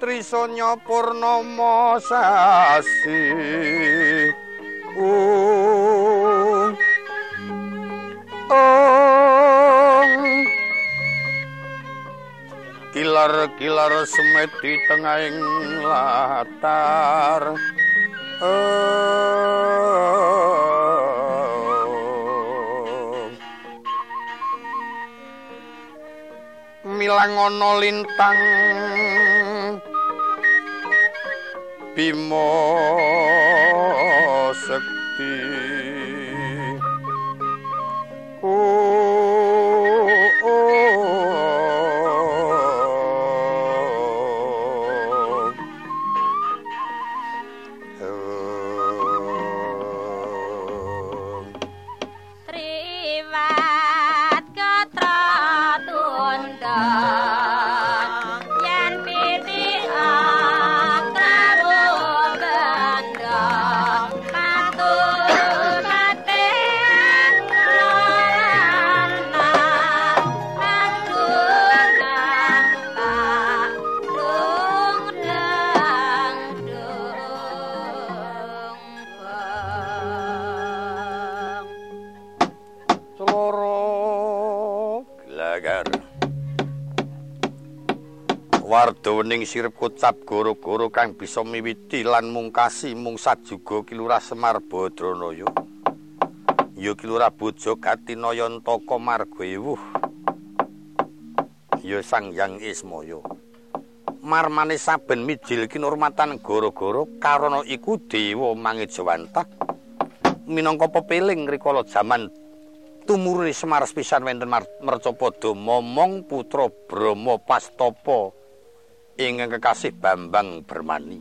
Trisanya Purnama sasi Oh Kilar-kilar semeti tengahing latar. Milang ana lintang be more. Wardawening sirep kocap goro-goro kang bisa miwiti lan mungkasi mung sajuga kilurah Semar Badranaya. Ya kilurah bojo Katinayantaka marga ewuh. Ya Sang Hyang Ismaya. Marmane saben mijil kinurmatan goro-goro karana iku dewa mangejawantah minangka pepeling rikala jaman tumurune Semar pisan wonten Mercapada momong putra Brahma Pastapa ingkang kekasih Bambang Bermani.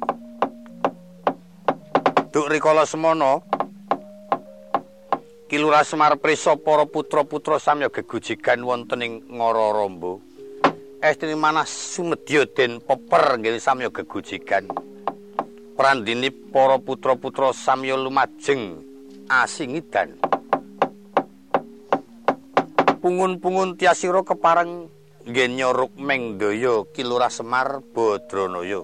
Duk rikala semana Kilura Semar Prisa para putra-putra samya gegujigan wonten ing Ngara Ramba. Estri manah sumedya den peper nggih samya gegujigan. Prandini para putra-putra samya lumajeng asingidan. Pungun-pungun tiasira kepareng Genya Rukmeng Daya Kilurah Semar Badranaya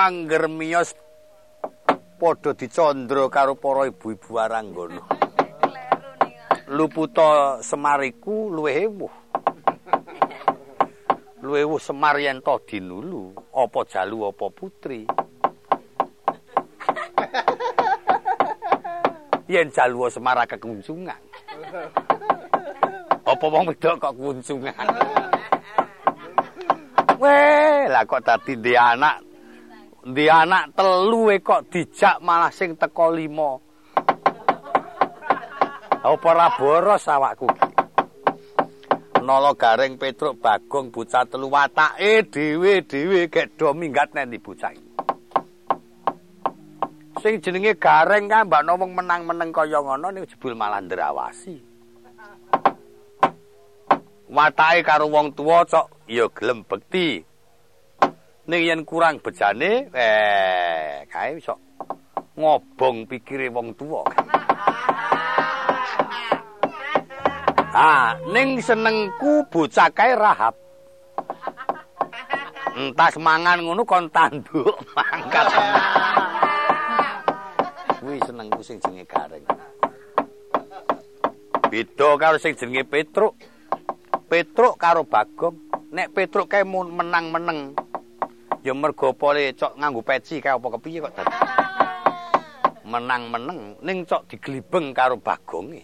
angger miyos padha dicandra karo para ibu-ibu aranggana. Luputa semariku luwih ewuh. Luwih ewuh semar yen to dinulu, apa jalu apa putri. yen jalu semar kekunjungan. Apa wong wedok kok kunjungan? Weh, lah kok tadi dia anak Di anak telu kok dijak malah sing teko limo Apa ora boros awakku? Nala garing Petruk Bagong bocah telu watake dhewe-dhewe gek do minggat nendi bocah iki. Sing jenenge gareng kan mbak wong menang-meneng kaya ngono ning jebul malah ndrawasi. Watake karo wong tuwa cok ya gelem bekti. Ning yen kurang bejane eh kae iso ngobong pikire wong tuwa. Ah, ning senengku bocah kae rahap. Entas mangan ngono kon tanduk mangkat. Kuwi senengku sing jenenge Gareng. Beda karo sing jenenge Petruk. Petruk karo Bagong. Nek Petruk kae menang-meneng. Ya mergo pole cok nganggo peci kae apa kepiye kok. Menang-meneng ning cok diglibeng karo Bagonge.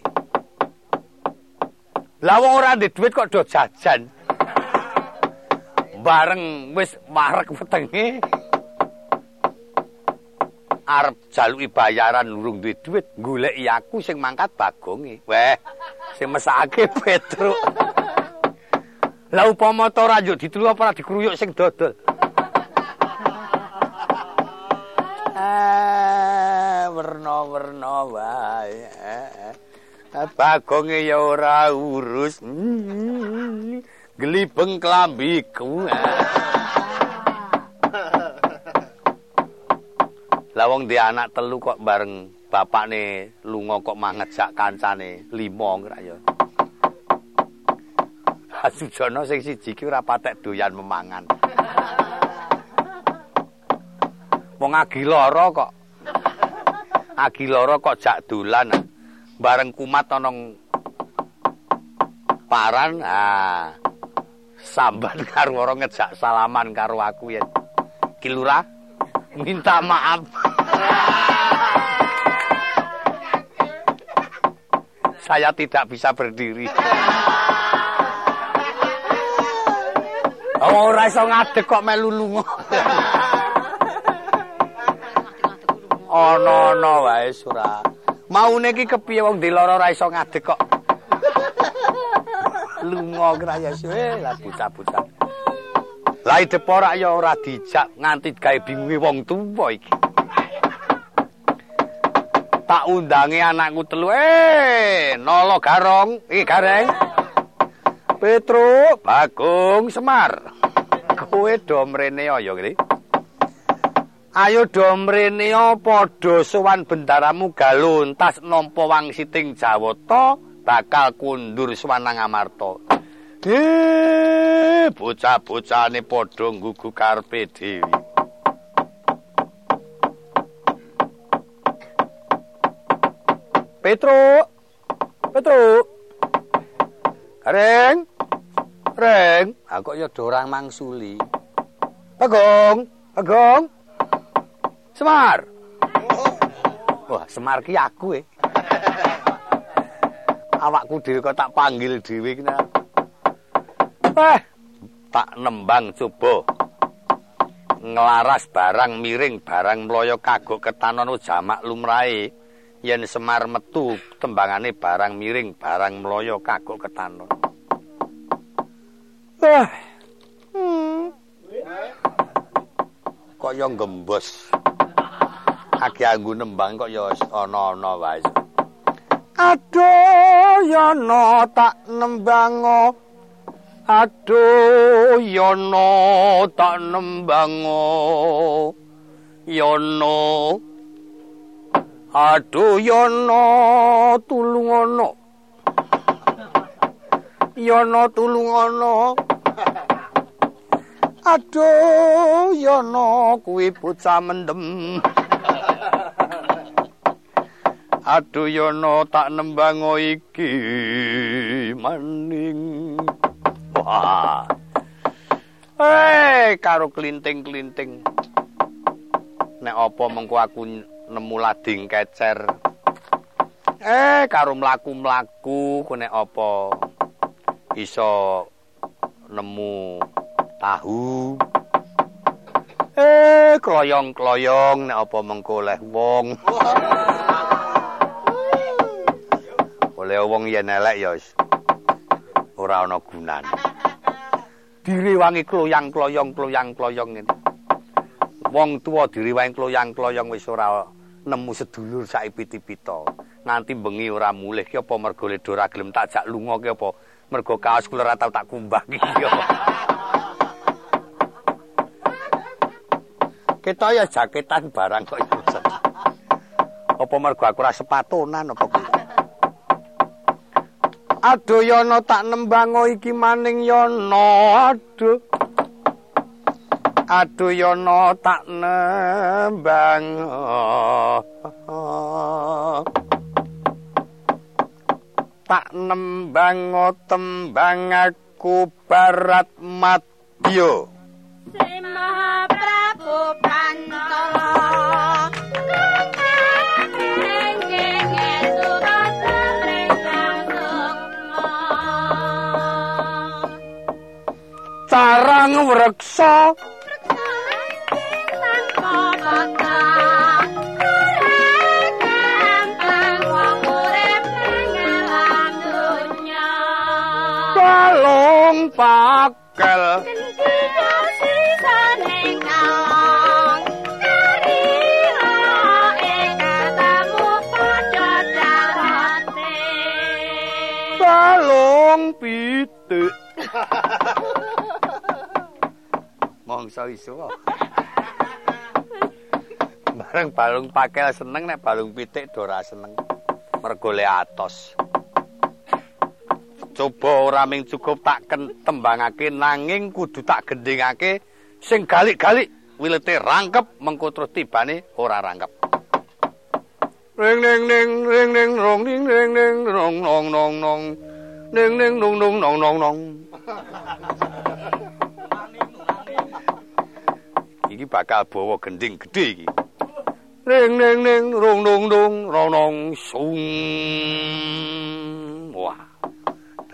Lah wong ora ndek dhuwit kok do jajan. Bareng wis marek wetenge. Arep jaluki bayaran urung duwe dhuwit, goleki aku sing mangkat bagonge. Weh, sing mesake Petruk. Lah upama to ora yo ditulu apa ora dikruyuk sing dodol. Ah, werna-werna wae. bagonge ya ora urus glibeng klambiku lah wong di anak telu kok bareng bapakne lunga kok mangejak kancane lima kira ya Sujono sing siji ki ora patek doyan memangan. Wong agi lara kok. Agi lara kok jak dolan. bareng kumat ana paran ah sambat karo ora ngejak salaman karo aku ya kilura minta maaf saya tidak bisa berdiri Oh, ora iso ngadeg kok melu lunga. Ana-ana wae surah. Maune iki kepiye wong dilara ora iso ngadeg kok. Lunga kraya suwe lah bocah-bocah. Lah idep ora ya ora dijak nganti gawe bingunge wong tuwa iki. Tak undange anakku telu. Eh, nolo garong, iki gareng. Petro, Bagong, Semar. Kowe do mrene ya ngene. Ayo do mrene padha sowan bendaramu galuntas nampa wangsiting Jawata bakal kundur swanang Amarta. Eh, bocah-bocahane padha nggugu karepe Dewi. Petro. Petro. Reng. Reng, aku ya do orang mangsuli. Bagong, Bagong. Semar. Wah, Semar ki aku e. Awakku dhewe kok tak panggil dhewe iki. Eh, tak nembang coba. Nglaras barang miring, barang mloyo kagok ketanono jamak lumrahe. Yen Semar metu tembangane barang miring, barang mloyo kagok ketanon. Eh. Hmm. Kok yo gembos. agi anggo nembang kok ya ana-ana wae. Aduh yana tak nembang. Aduh yana tak nembang. Yana Aduh yana tulung ana. Yana tulung ana. Aduh yana kuwi bocah mendem. Aduh yono tak nembang iki maning. Wah. Eh, karo klinting-klinting. Nek apa mengko aku nemu lading kecer. Eh, karo mlaku-mlaku ku nek apa iso nemu tahu. Eh, kloyong-kloyong nek apa mengko oleh wong. Oleh wong yen elek ya ora ana gunane. Direwangi kloyang-kloyong kloyang-kloyong ngene. Wong tuwa direwangi kloyang-kloyong wis ora nemu sedulur sak piti-pita. Nganti bengi ora mulih ki apa mergo ledho ora gelem tak jak lunga ki apa mergo kaos kula ora tau tak kumbah ki. Kita ya jaketan barang kok iku. Apa mergo aku ora sepatonan apa kuwi? Aduh Yono tak nembang iki maning Yono. Aduh. Aduh Yono tak nembang. Tak nembang tembang aku barat madya. Sri Prabu Pantala. Tarang wreksa pakel. Balung pitik. Mongso iso? Bareng balung pakel seneng nek balung pitik ora seneng. Mergo le atos coba ora ming cukup tak tembangake nanging kudu tak gendhingake sing galik-galik wilete rangkep mengko terus tibane ora rangkep. Ring ning ning ring ning rong ning ning ning rong nong nong nong. Ning ning nung nung nong nong nong. Iki bakal bawa gending gedhe iki. Ring ning ning rong nong nong rong nong sung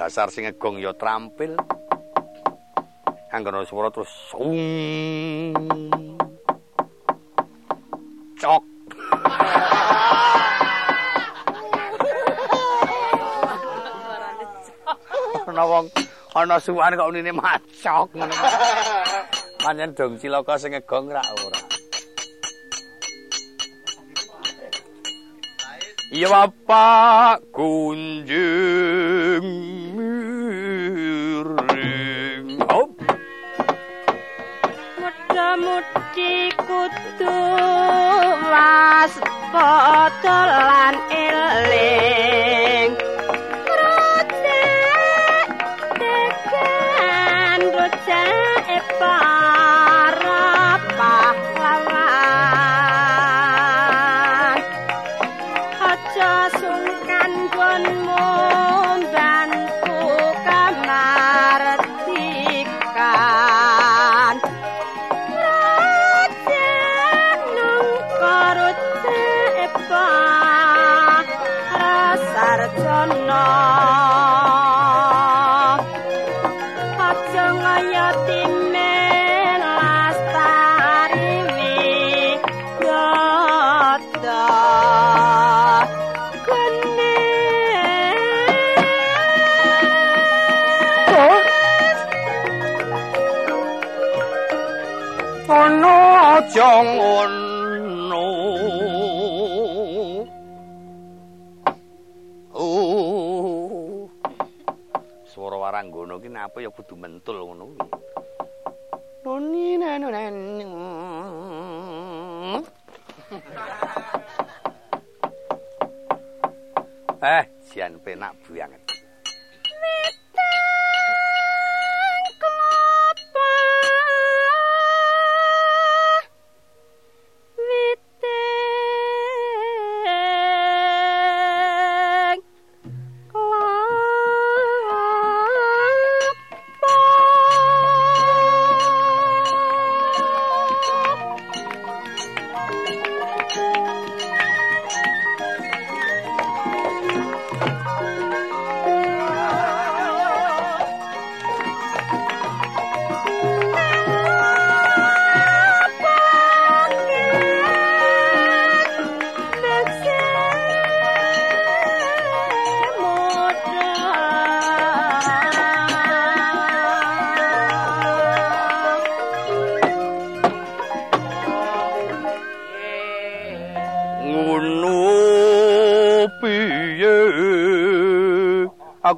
dasar sing ngegong ya trampil. Anggono swara terus sung. Cok. Ana wong ana suwane kok unine macok. Ngono pancen dong cilaka sing ngegong ra ora. Ya bapak kunjung Muda-mudi kudu waspada lan eling ngono oh swara waranggana ki napa ya kudu mentul ngono kuwi. Noni nani eh jian penak buanget Thank you.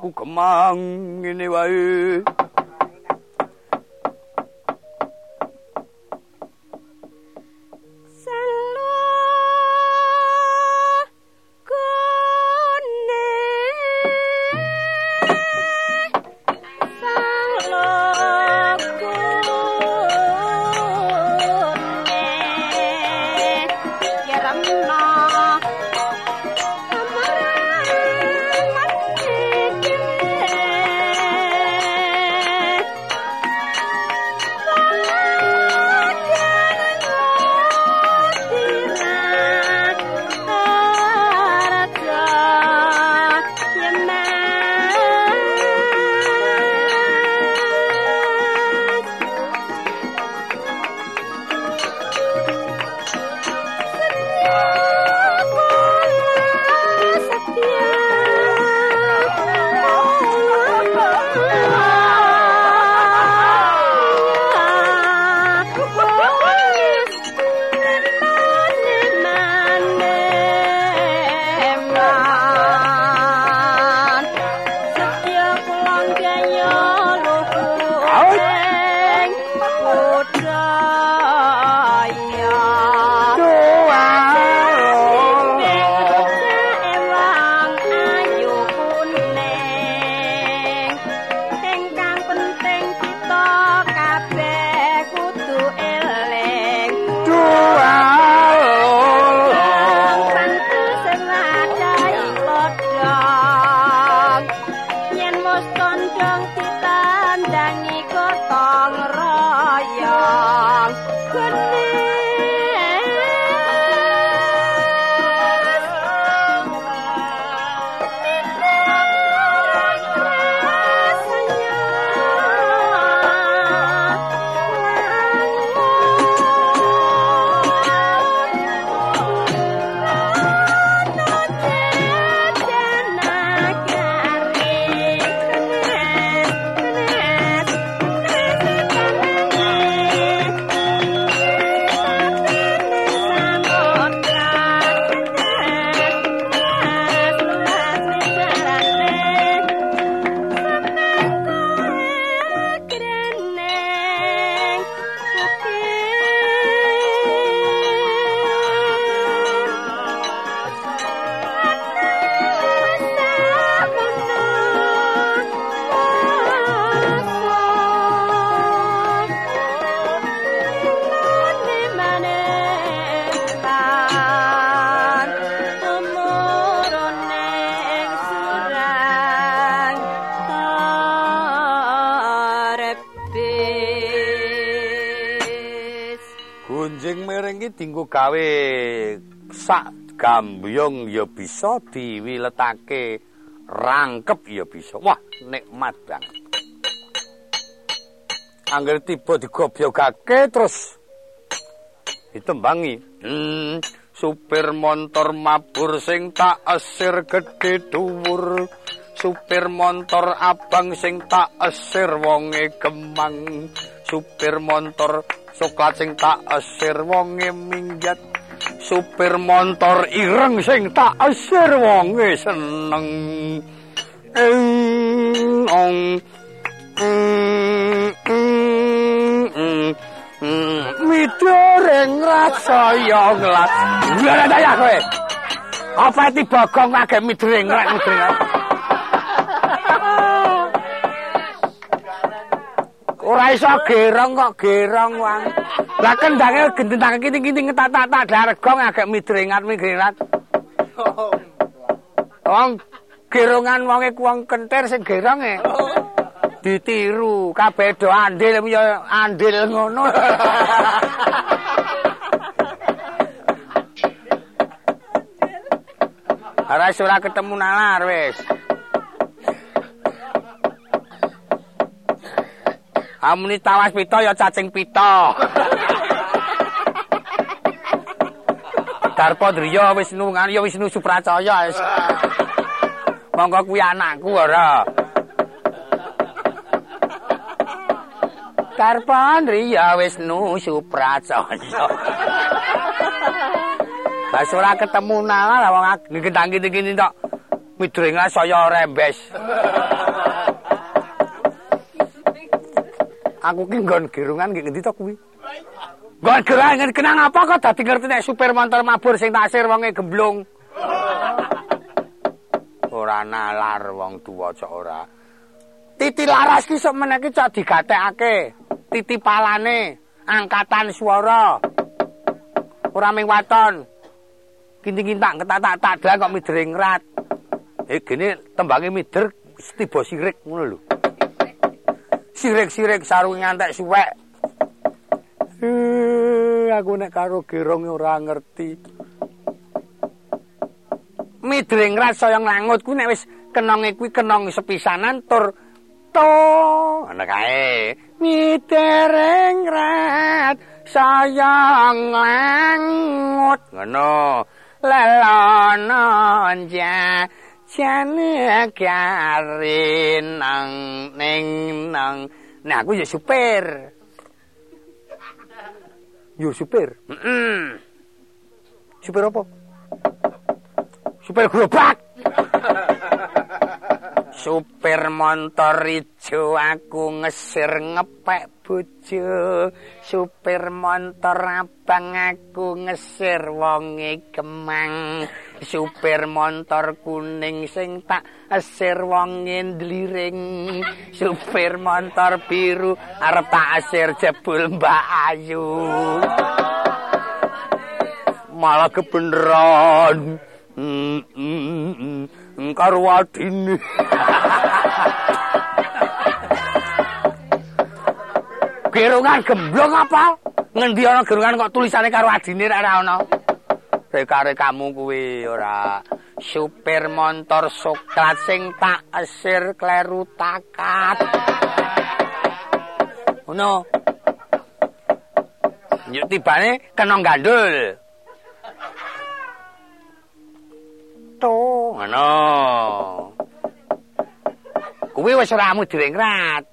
Aku kemang ngene wae gawe sak gambiyong ya bisa diwiletake rangkep ya bisa. Wah, nikmat banget. Angger tiba digobyogake terus ditembangi. Hmm, supir montor mabur sing tak esir gedhe dhuwur. Supir montor abang sing tak esir wonge gemang. Supir montor Soklat sing tak esir wonge minggat. Supir montor ireng sing tak esir wonge seneng. Ing ong midoreng rasaya nglas ora daya kowe. Apa tiba gong kage midoreng midoreng Ora iso gerong kok gerong wang. Lah kendange gendentake kiting-kiting tak-tak dargong agak midrengat midrengat. Wong gerongan wonge kuwang kentir sing geronge. Ditiru kabeh do andil ya andil ngono. Ora ketemu nalar wis. Amuni tawas pita ya cacing pita. Darpa Driya Wisnu ngan ya Wisnu Supracaya wis. Monggo kuwi anakku ora. Darpa Driya Wisnu Supracaya. Lah ora ketemu nang lah wong kene-kene tok. Midring saya rembes. Aku ki nggon gerungan nggih ngendi to kuwi? Nggon gerungan kenang apa kok dadi ngerti nek supir motor mabur sing taksir wonge gemblung. ora nalar wong tuwa cok ora. Titi laras ki sok meneki cok digatekake. Titi palane angkatan swara. Ora ming waton. Kinting-kintak ketatak tak dalan kok midring rat. Eh gene tembange mider tiba sirik ngono lho. Sirik-sirik sarung nyantek suwek. Eh aku nek karo gerong ora ngerti. midring rat saya nglangut kuwi nek wis kenonge kuwi kenong sepisanan tur to ana kae midring rat saya nglangut ngono lelono ja jane kare nang ning nang nah aku ya supir yo supir heeh supir apa supir gerobak. supir motor ijo aku ngesir ngepek bojo. Supir motor abang aku ngesir wonge kemang. Supir motor kuning sing tak esir wonge ndliring. Supir motor biru arep tak esir jebul Mbak Ayu. Malah kebeneran. Karo adine. gerungan gemblong apa? Ngendi ana gerungan kok tulisane karo adine ora ana. Rekare kamu kuwi ora supir motor soklat sing tak esir kleru takat. Ngono. Yuk tibane kena gandul. to ngono kuwi wis ora mu direngrat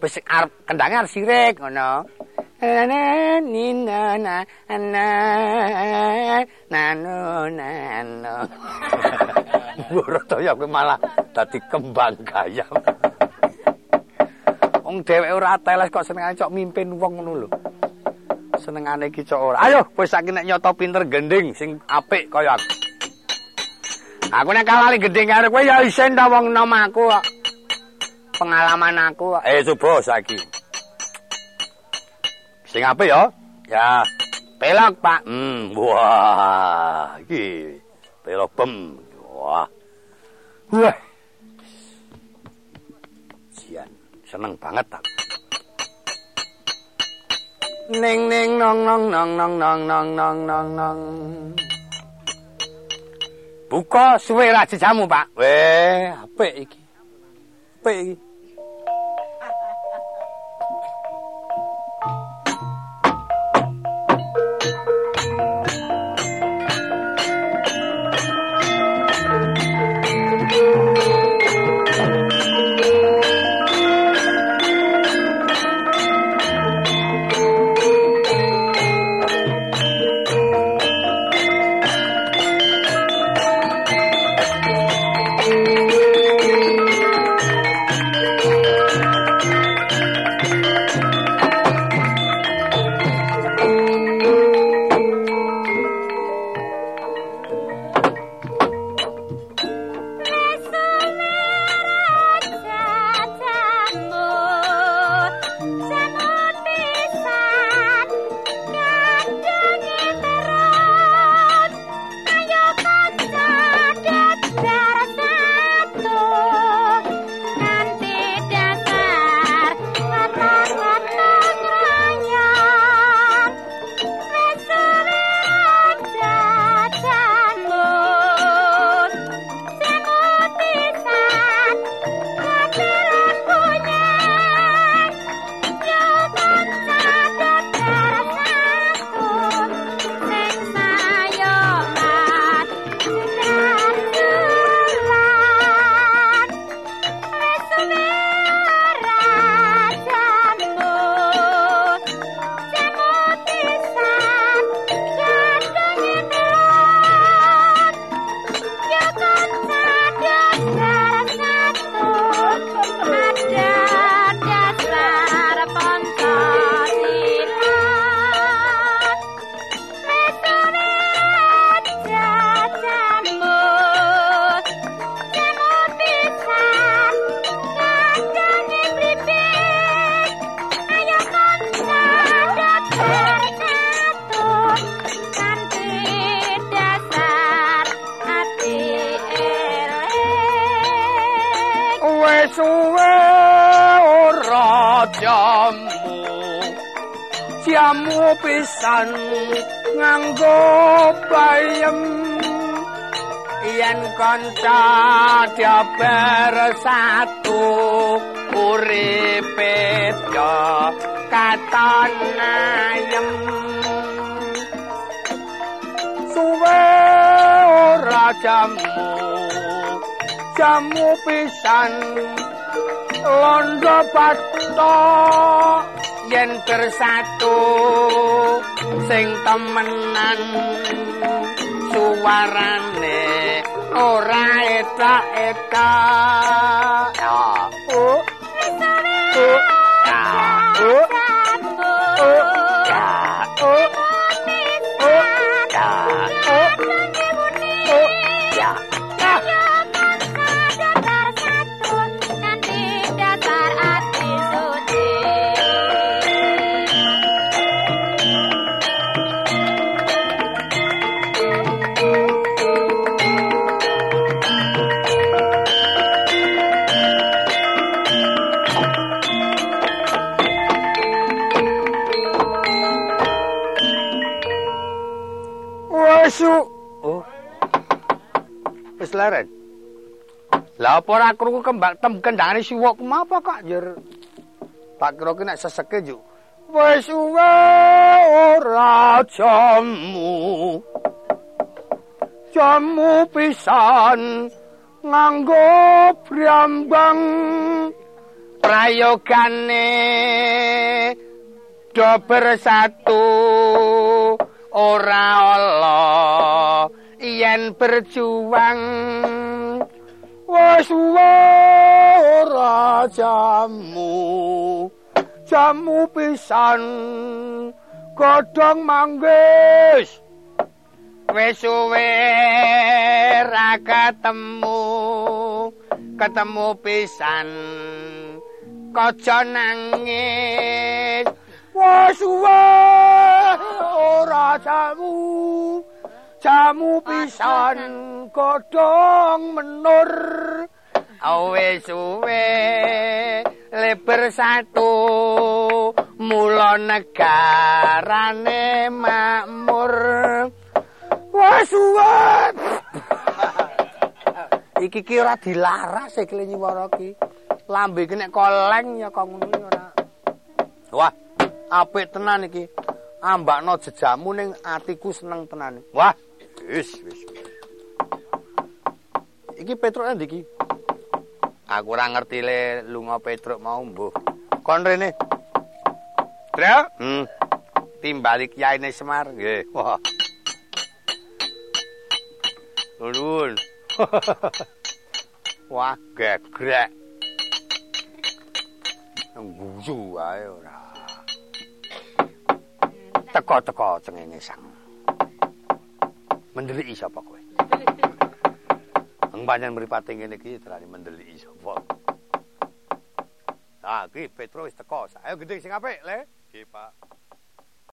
wis arep kendange arep sirik ngono Borotoyo kuwi malah dadi kembang gayam Wong dheweke ora teles kok senengane cok mimpin wong ngono lho senengane iki cok ora ayo wis saiki nek nyoto pinter gending sing apik kaya aku Aku nek kalali gedhe karo kowe ya isen ta wong nom aku kok. Pengalaman aku. Eh coba saiki. Sing apik ya? Ya. Pelok, Pak. Hmm, wah. Iki pelok bem. Wah. Wah. Sian, seneng banget tak. Ning ning nong nong nong nong nong nong nong nong nong. Buka suwe ra jamu, Pak. Weh, apik iki. Apik iki. Jamu pisan nganggo bayem. Yen kanca jabar satu uripe yo katon ayem. Suwe ora jamu jamu pisan londo pato yen bersatu sing temenan suwarane ora eta-eta ya. Oh. Oh apa ora krungu kembang tem kendangane siwok mapa kok jer. Tak kira ki nek seseke juk. Wis suwe ora jamu. Jamu pisan nganggo brambang prayogane do bersatu ora ala yen berjuang wis ora jamu. Jamu pisan godhong manggis. Wis suwe ra ketemu ketemu pisan kaja nangis. Suwe ora jamu jamu pisan godhong menur. Awe suwe leber satu mula negarane makmur. Wis suwe iki ki ora dilaras iki nyiwara ki. Lambe ki nek koleng ya kok ngono ora. Wah apik tenan iki. Ambakno jejamu ning atiku seneng tenan. Wah wis wis iki Petruk endi iki? Aku ora ngerti le. Lunga Petruk mau mbuh. Kon rene? Trio hmm. Timbali kiyaine Semar. Nggih. Wah. Lulun. Wah, gegrek. Nguyu ae ora. Teko-teko cengenge sang. Mendeliki sapa kowe? Ang panjen mripate ngene iki terane mendeliki sapa? Ah, iki Petro wis teko. Ayo gending sing apik, Le. Nggih, Pak.